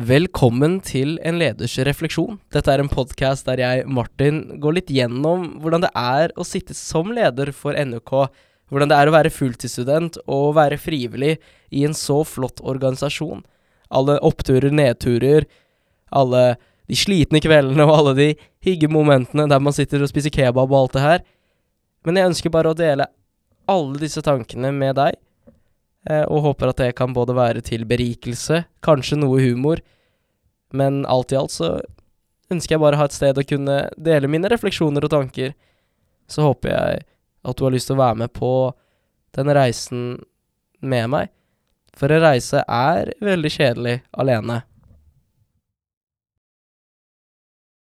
Velkommen til En leders refleksjon. Dette er en podkast der jeg, Martin, går litt gjennom hvordan det er å sitte som leder for NUK. Hvordan det er å være fulltidsstudent og være frivillig i en så flott organisasjon. Alle oppturer, nedturer, alle de slitne kveldene og alle de hyggemomentene der man sitter og spiser kebab og alt det her. Men jeg ønsker bare å dele alle disse tankene med deg og håper at det kan både være til berikelse, kanskje noe humor, men alt i alt så ønsker jeg bare å ha et sted å kunne dele mine refleksjoner og tanker. Så håper jeg at du har lyst til å være med på denne reisen med meg. For en reise er veldig kjedelig alene.